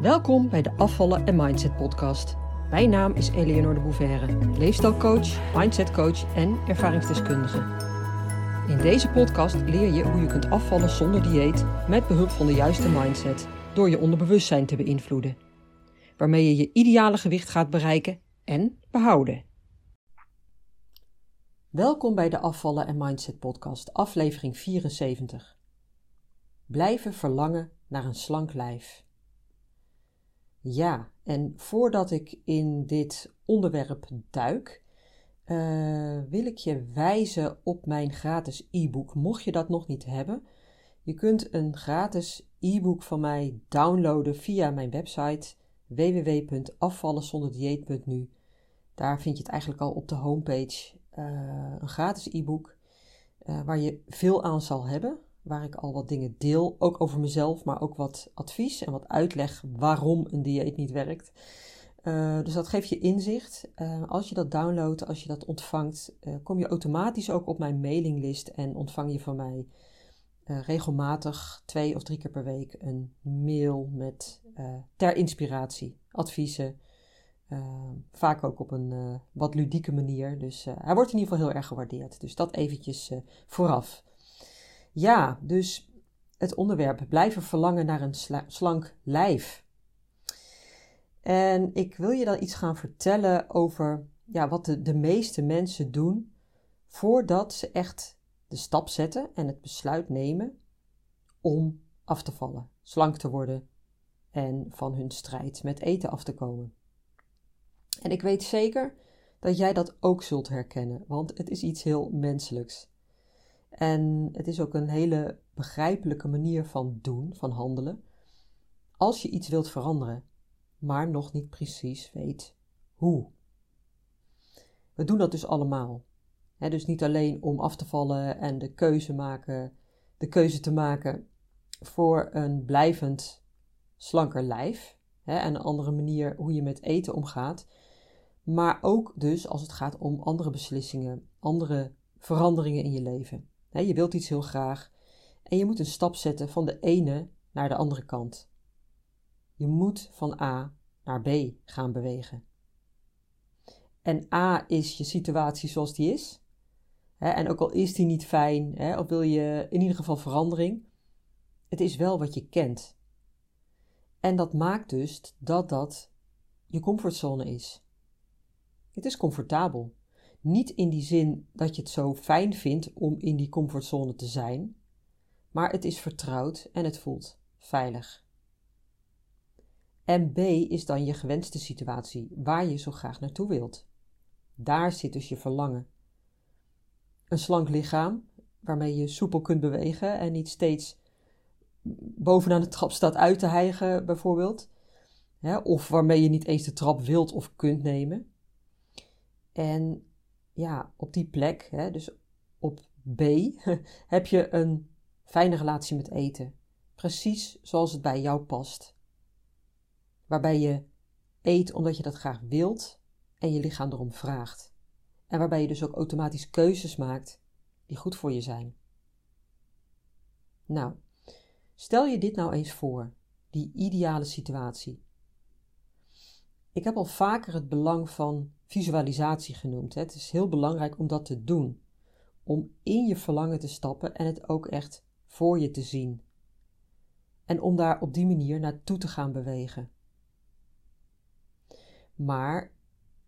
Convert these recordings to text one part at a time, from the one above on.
Welkom bij de Afvallen en Mindset podcast. Mijn naam is Eleonore de Bouverre, leefstijlcoach, mindsetcoach en ervaringsdeskundige. In deze podcast leer je hoe je kunt afvallen zonder dieet met behulp van de juiste mindset door je onderbewustzijn te beïnvloeden, waarmee je je ideale gewicht gaat bereiken en behouden. Welkom bij de Afvallen en Mindset podcast, aflevering 74. Blijven verlangen naar een slank lijf. Ja, en voordat ik in dit onderwerp duik, uh, wil ik je wijzen op mijn gratis e-book. Mocht je dat nog niet hebben, je kunt een gratis e-book van mij downloaden via mijn website www.afvallenzonderdieet.nu. Daar vind je het eigenlijk al op de homepage. Uh, een gratis e-book uh, waar je veel aan zal hebben waar ik al wat dingen deel, ook over mezelf, maar ook wat advies en wat uitleg waarom een dieet niet werkt. Uh, dus dat geeft je inzicht. Uh, als je dat downloadt, als je dat ontvangt, uh, kom je automatisch ook op mijn mailinglist en ontvang je van mij regelmatig twee of drie keer per week een mail met ter inspiratie, adviezen. vaak ook op een wat ludieke manier. Dus hij wordt in ieder geval heel erg gewaardeerd. Dus dat eventjes vooraf. Ja, dus het onderwerp blijven verlangen naar een slank lijf. En ik wil je dan iets gaan vertellen over ja, wat de, de meeste mensen doen voordat ze echt de stap zetten en het besluit nemen om af te vallen, slank te worden en van hun strijd met eten af te komen. En ik weet zeker dat jij dat ook zult herkennen, want het is iets heel menselijks. En het is ook een hele begrijpelijke manier van doen, van handelen, als je iets wilt veranderen, maar nog niet precies weet hoe. We doen dat dus allemaal. dus niet alleen om af te vallen en de keuze, maken, de te maken voor een blijvend slanker lijf en een andere manier hoe je met eten omgaat, maar ook dus als het gaat om andere beslissingen, andere veranderingen in je leven je wilt iets heel graag en je moet een stap zetten van de ene naar de andere kant. Je moet van A naar B gaan bewegen. En A is je situatie zoals die is. en ook al is die niet fijn, of wil je in ieder geval verandering, het is wel wat je kent. En dat maakt dus dat dat je comfortzone is. Het is comfortabel. Niet in die zin dat je het zo fijn vindt om in die comfortzone te zijn, maar het is vertrouwd en het voelt veilig. En B is dan je gewenste situatie, waar je zo graag naartoe wilt. Daar zit dus je verlangen. Een slank lichaam, waarmee je soepel kunt bewegen en niet steeds bovenaan de trap staat uit te hijgen, bijvoorbeeld. of waarmee je niet eens de trap wilt of kunt nemen. En ja, op die plek, hè, dus op B, heb je een fijne relatie met eten. Precies zoals het bij jou past. Waarbij je eet omdat je dat graag wilt en je lichaam erom vraagt. En waarbij je dus ook automatisch keuzes maakt die goed voor je zijn. Nou, stel je dit nou eens voor, die ideale situatie. Ik heb al vaker het belang van visualisatie genoemd. Het is heel belangrijk om dat te doen. Om in je verlangen te stappen en het ook echt voor je te zien. En om daar op die manier naartoe te gaan bewegen. Maar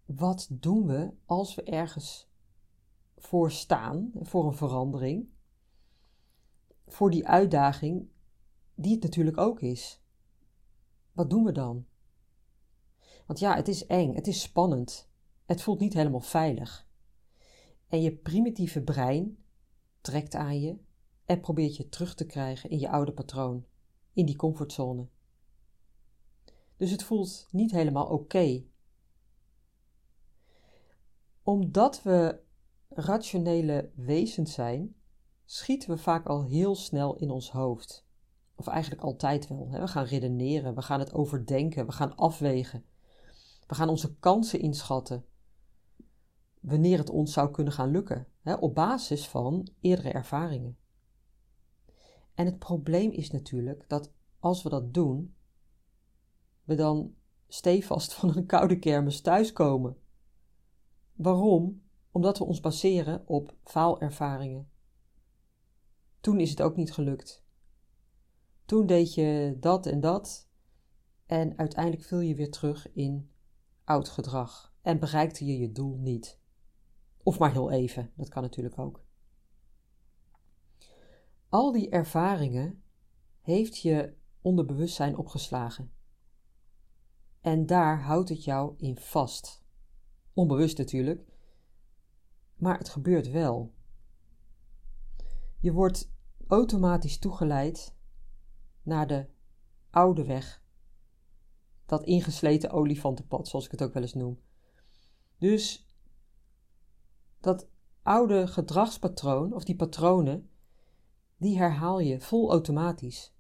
wat doen we als we ergens voor staan, voor een verandering, voor die uitdaging, die het natuurlijk ook is? Wat doen we dan? Want ja, het is eng, het is spannend. Het voelt niet helemaal veilig. En je primitieve brein trekt aan je en probeert je terug te krijgen in je oude patroon, in die comfortzone. Dus het voelt niet helemaal oké. Omdat we rationele wezens zijn, schieten we vaak al heel snel in ons hoofd. Of eigenlijk altijd wel. We gaan redeneren, we gaan het overdenken, we gaan afwegen. We gaan onze kansen inschatten wanneer het ons zou kunnen gaan lukken, hè, op basis van eerdere ervaringen. En het probleem is natuurlijk dat als we dat doen, we dan stevast van een koude kermis thuiskomen. Waarom? Omdat we ons baseren op faalervaringen. Toen is het ook niet gelukt. Toen deed je dat en dat en uiteindelijk viel je weer terug in oud gedrag en bereikte je je doel niet. Of maar heel even, dat kan natuurlijk ook. Al die ervaringen heeft je onderbewustzijn opgeslagen. En daar houdt het jou in vast. Onbewust natuurlijk, maar het gebeurt wel. Je wordt automatisch toegeleid naar de oude weg. Dat ingesleten olifantenpad, zoals ik het ook wel eens noem. Dus dat oude gedragspatroon, of die patronen, die herhaal je vol automatisch.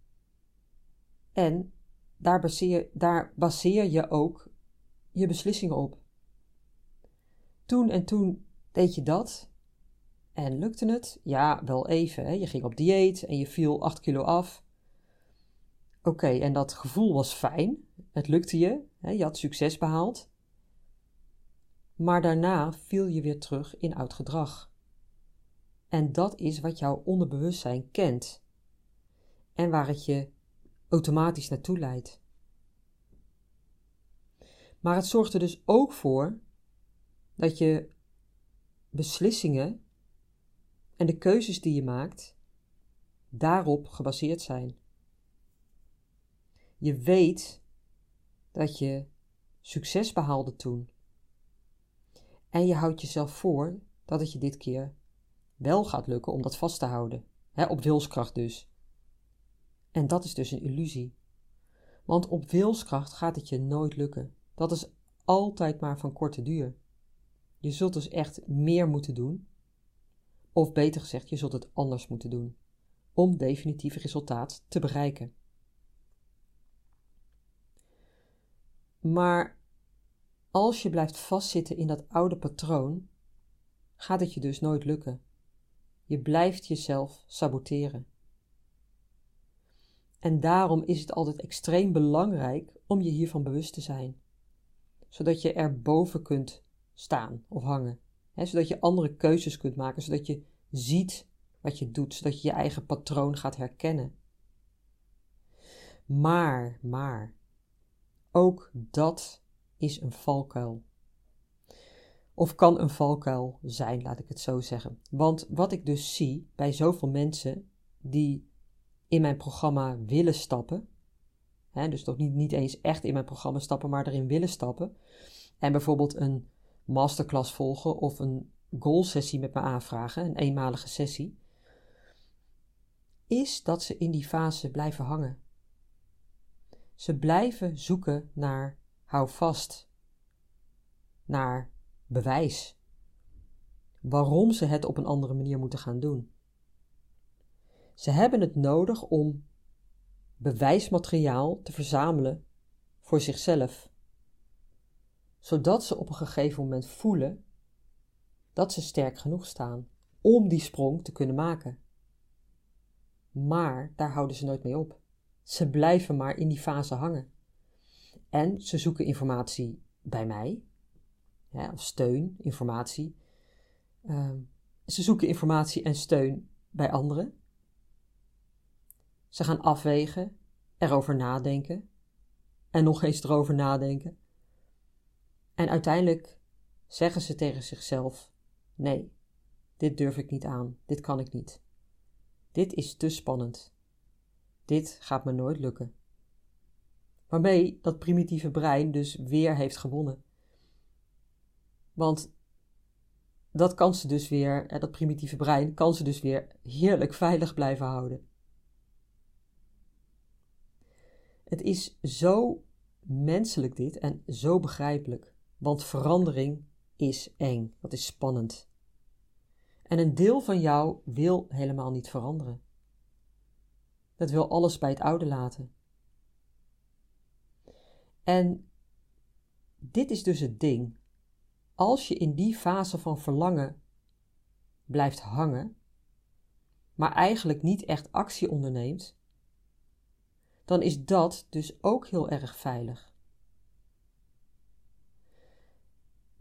En daar baseer, daar baseer je ook je beslissingen op. Toen en toen deed je dat. En lukte het? Ja, wel even. Hè? Je ging op dieet en je viel 8 kilo af. Oké, en dat gevoel was fijn. Het lukte je. Hè? Je had succes behaald. Maar daarna viel je weer terug in oud gedrag. En dat is wat jouw onderbewustzijn kent. En waar het je automatisch naartoe leidt. Maar het zorgt er dus ook voor dat je beslissingen en de keuzes die je maakt daarop gebaseerd zijn. Je weet dat je succes behaalde toen. En je houdt jezelf voor dat het je dit keer wel gaat lukken om dat vast te houden. Op wilskracht dus. En dat is dus een illusie. Want op wilskracht gaat het je nooit lukken. Dat is altijd maar van korte duur. Je zult dus echt meer moeten doen. Of beter gezegd, je zult het anders moeten doen. Om definitief resultaat te bereiken. Maar als je blijft vastzitten in dat oude patroon, gaat het je dus nooit lukken. Je blijft jezelf saboteren. En daarom is het altijd extreem belangrijk om je hiervan bewust te zijn, zodat je er boven kunt staan of hangen, zodat je andere keuzes kunt maken, zodat je ziet wat je doet, zodat je je eigen patroon gaat herkennen. Maar, maar, ook dat is een valkuil. Of kan een valkuil zijn, laat ik het zo zeggen. Want wat ik dus zie bij zoveel mensen die in mijn programma willen stappen, hè, dus toch niet, niet eens echt in mijn programma stappen, maar erin willen stappen, en bijvoorbeeld een masterclass volgen of een goal-sessie met me aanvragen, een eenmalige sessie, is dat ze in die fase blijven hangen. Ze blijven zoeken naar hou vast, naar bewijs, waarom ze het op een andere manier moeten gaan doen. Ze hebben het nodig om bewijsmateriaal te verzamelen voor zichzelf, zodat ze op een gegeven moment voelen dat ze sterk genoeg staan om die sprong te kunnen maken. Maar daar houden ze nooit mee op. Ze blijven maar in die fase hangen. En ze zoeken informatie bij mij, of steun, informatie. Ehm, ze zoeken informatie en steun bij anderen. Ze gaan afwegen, erover nadenken en nog eens erover nadenken. En uiteindelijk zeggen ze tegen zichzelf: Nee, dit durf ik niet aan, dit kan ik niet. Dit is te spannend. Dit gaat me nooit lukken. Waarmee dat primitieve brein dus weer heeft gewonnen. Want dat kan ze dus weer, dat primitieve brein kan ze dus weer heerlijk veilig blijven houden. Het is zo menselijk dit en zo begrijpelijk, want verandering is eng, dat is spannend. En een deel van jou wil helemaal niet veranderen. Het wil alles bij het oude laten. En dit is dus het ding. Als je in die fase van verlangen blijft hangen, maar eigenlijk niet echt actie onderneemt, dan is dat dus ook heel erg veilig.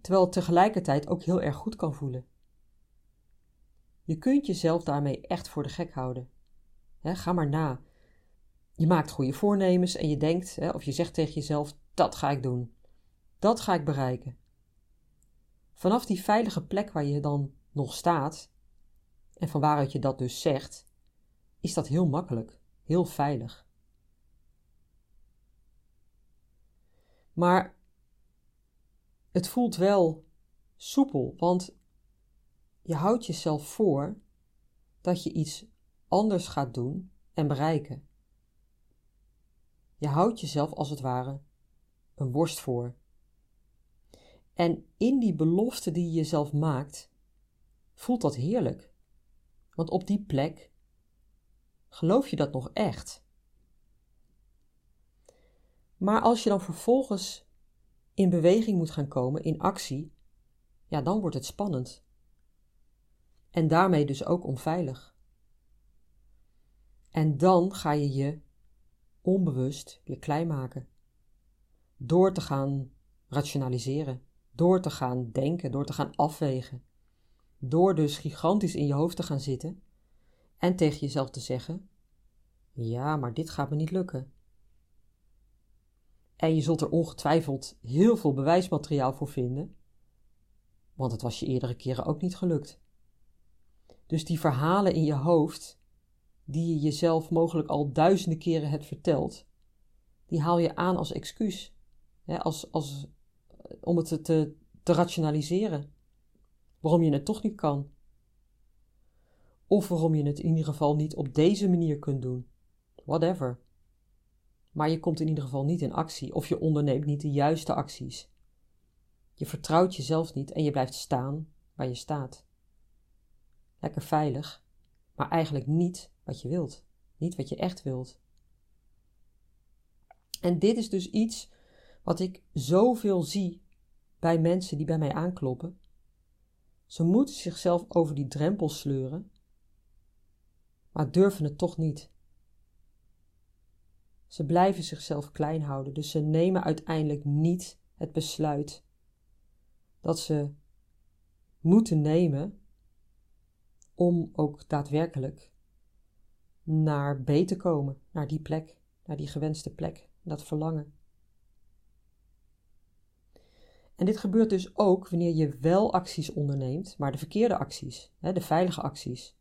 Terwijl het tegelijkertijd ook heel erg goed kan voelen. Je kunt jezelf daarmee echt voor de gek houden ga maar na. Je maakt goede voornemens en je denkt, of je zegt tegen jezelf: dat ga ik doen. Dat ga ik bereiken. Vanaf die veilige plek waar je dan nog staat, en van waaruit je dat dus zegt, is dat heel makkelijk, heel veilig. Maar het voelt wel soepel, want je houdt jezelf voor dat je iets anders gaat doen en bereiken. Je houdt jezelf als het ware een worst voor. En in die belofte die je jezelf maakt, voelt dat heerlijk. Want op die plek geloof je dat nog echt. Maar als je dan vervolgens in beweging moet gaan komen, in actie, ja, dan wordt het spannend. En daarmee dus ook onveilig. En dan ga je je onbewust weer klein maken. Door te gaan rationaliseren, door te gaan denken, door te gaan afwegen. Door dus gigantisch in je hoofd te gaan zitten en tegen jezelf te zeggen: Ja, maar dit gaat me niet lukken. En je zult er ongetwijfeld heel veel bewijsmateriaal voor vinden, want het was je eerdere keren ook niet gelukt. Dus die verhalen in je hoofd, die je jezelf mogelijk al duizenden keren hebt verteld, die haal je aan als excuus, als, als, om het te, te, te rationaliseren. Waarom je het toch niet kan. Of waarom je het in ieder geval niet op deze manier kunt doen. Whatever. Maar je komt in ieder geval niet in actie of je onderneemt niet de juiste acties. Je vertrouwt jezelf niet en je blijft staan waar je staat. Lekker veilig, maar eigenlijk niet wat je wilt. Niet wat je echt wilt. En dit is dus iets wat ik zoveel zie bij mensen die bij mij aankloppen. Ze moeten zichzelf over die drempel sleuren, maar durven het toch niet. Ze blijven zichzelf klein houden, dus ze nemen uiteindelijk niet het besluit dat ze moeten nemen om ook daadwerkelijk naar B te komen, naar die plek, naar die gewenste plek, dat verlangen. En dit gebeurt dus ook wanneer je wel acties onderneemt, maar de verkeerde acties, de veilige acties,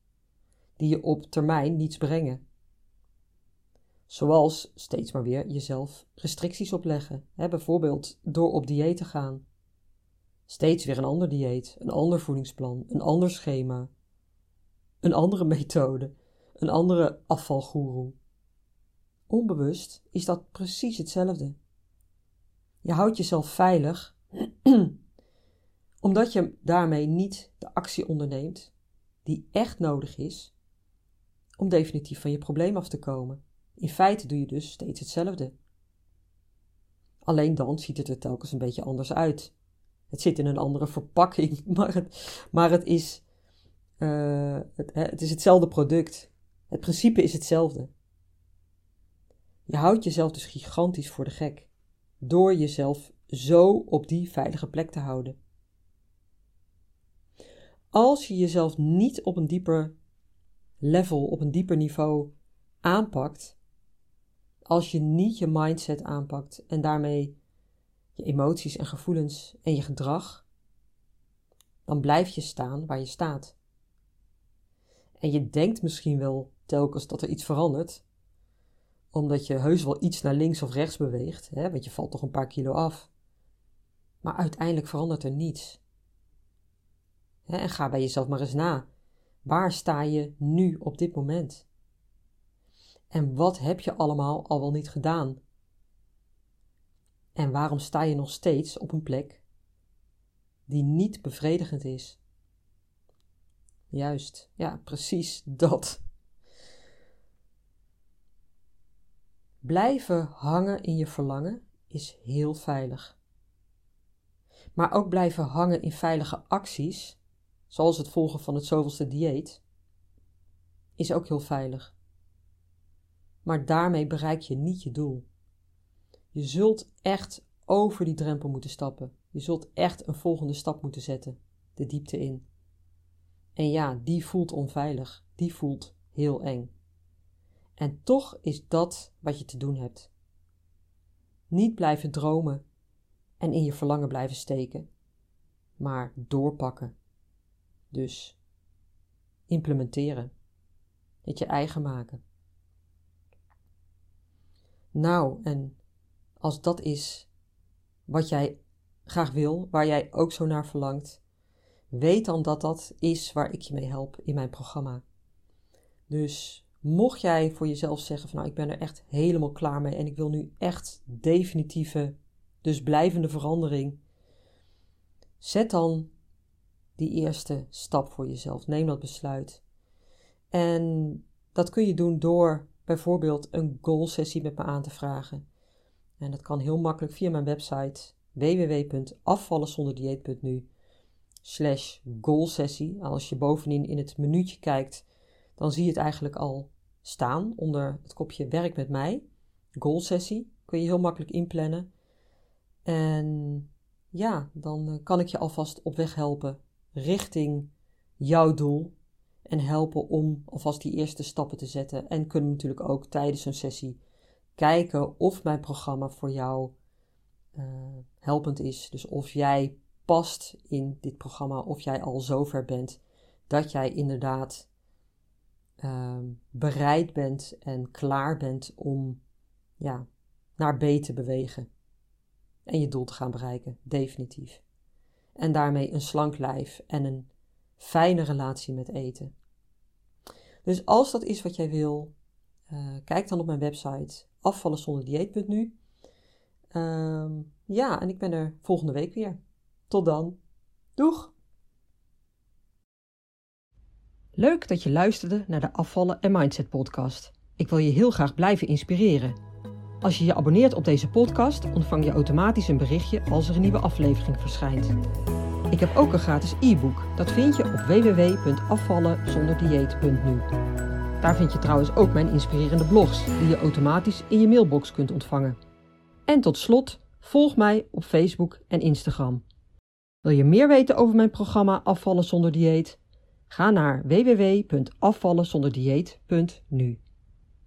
die je op termijn niets brengen. Zoals steeds maar weer jezelf restricties opleggen, hè, bijvoorbeeld door op dieet te gaan. Steeds weer een ander dieet, een ander voedingsplan, een ander schema, een andere methode, een andere afvalgoeroe. Onbewust is dat precies hetzelfde. Je houdt jezelf veilig omdat je daarmee niet de actie onderneemt die echt nodig is om definitief van je probleem af te komen. In feite doe je dus steeds hetzelfde. Alleen dan ziet het er telkens een beetje anders uit. Het zit in een andere verpakking, maar het, maar het, is, uh, het, het is hetzelfde product. Het principe is hetzelfde. Je houdt jezelf dus gigantisch voor de gek door jezelf zo op die veilige plek te houden. Als je jezelf niet op een dieper level, op een dieper niveau aanpakt, als je niet je mindset aanpakt en daarmee je emoties en gevoelens en je gedrag, dan blijf je staan waar je staat. En je denkt misschien wel telkens dat er iets verandert, omdat je heus wel iets naar links of rechts beweegt, hè, want je valt toch een paar kilo af. Maar uiteindelijk verandert er niets. Hè, en ga bij jezelf maar eens na. Waar sta je nu op dit moment? En wat heb je allemaal al wel niet gedaan? En waarom sta je nog steeds op een plek die niet bevredigend is? Juist, ja, precies dat. Blijven hangen in je verlangen is heel veilig. Maar ook blijven hangen in veilige acties, zoals het volgen van het zoveelste dieet, is ook heel veilig. Maar daarmee bereik je niet je doel. Je zult echt over die drempel moeten stappen. Je zult echt een volgende stap moeten zetten, de diepte in. En ja, die voelt onveilig, die voelt heel eng. En toch is dat wat je te doen hebt. Niet blijven dromen en in je verlangen blijven steken, maar doorpakken. Dus implementeren, het je eigen maken. Nou, en als dat is wat jij graag wil, waar jij ook zo naar verlangt, weet dan dat dat is waar ik je mee help in mijn programma. Dus mocht jij voor jezelf zeggen van nou ik ben er echt helemaal klaar mee en ik wil nu echt definitieve, dus blijvende verandering, zet dan die eerste stap voor jezelf. Neem dat besluit. En dat kun je doen door bijvoorbeeld een goal sessie met me aan te vragen. En dat kan heel makkelijk via mijn website www.afvallenzonderdieet.nu slash goalsessie. Als je bovenin in het menuutje kijkt, dan zie je het eigenlijk al staan onder het kopje werk met mij. Goalsessie kun je heel makkelijk inplannen. En ja, dan eh, kan ik je alvast op weg helpen richting jouw doel en helpen om alvast die eerste stappen te zetten. En kunnen natuurlijk ook tijdens een sessie kijken of mijn programma voor jou uh, helpend is. Dus of jij past in dit programma, of jij al zover bent dat jij inderdaad uh, bereid bent en klaar bent om ja, naar B te bewegen en je doel te gaan bereiken, definitief. En daarmee een slank lijf en een fijne relatie met eten. Dus als dat is wat jij wil, uh, kijk dan op mijn website afvallenzonderdieet.nu. Uh, ja, en ik ben er volgende week weer. Tot dan. Doeg! Leuk dat je luisterde naar de Afvallen en Mindset podcast. Ik wil je heel graag blijven inspireren. Als je je abonneert op deze podcast, ontvang je automatisch een berichtje als er een nieuwe aflevering verschijnt. Ik heb ook een gratis e-book. Dat vind je op www.afvallenzonderdieet.nu. Daar vind je trouwens ook mijn inspirerende blogs, die je automatisch in je mailbox kunt ontvangen. En tot slot, volg mij op Facebook en Instagram. Wil je meer weten over mijn programma Afvallen zonder dieet? Ga naar www.afvallenzonderdieet.nu.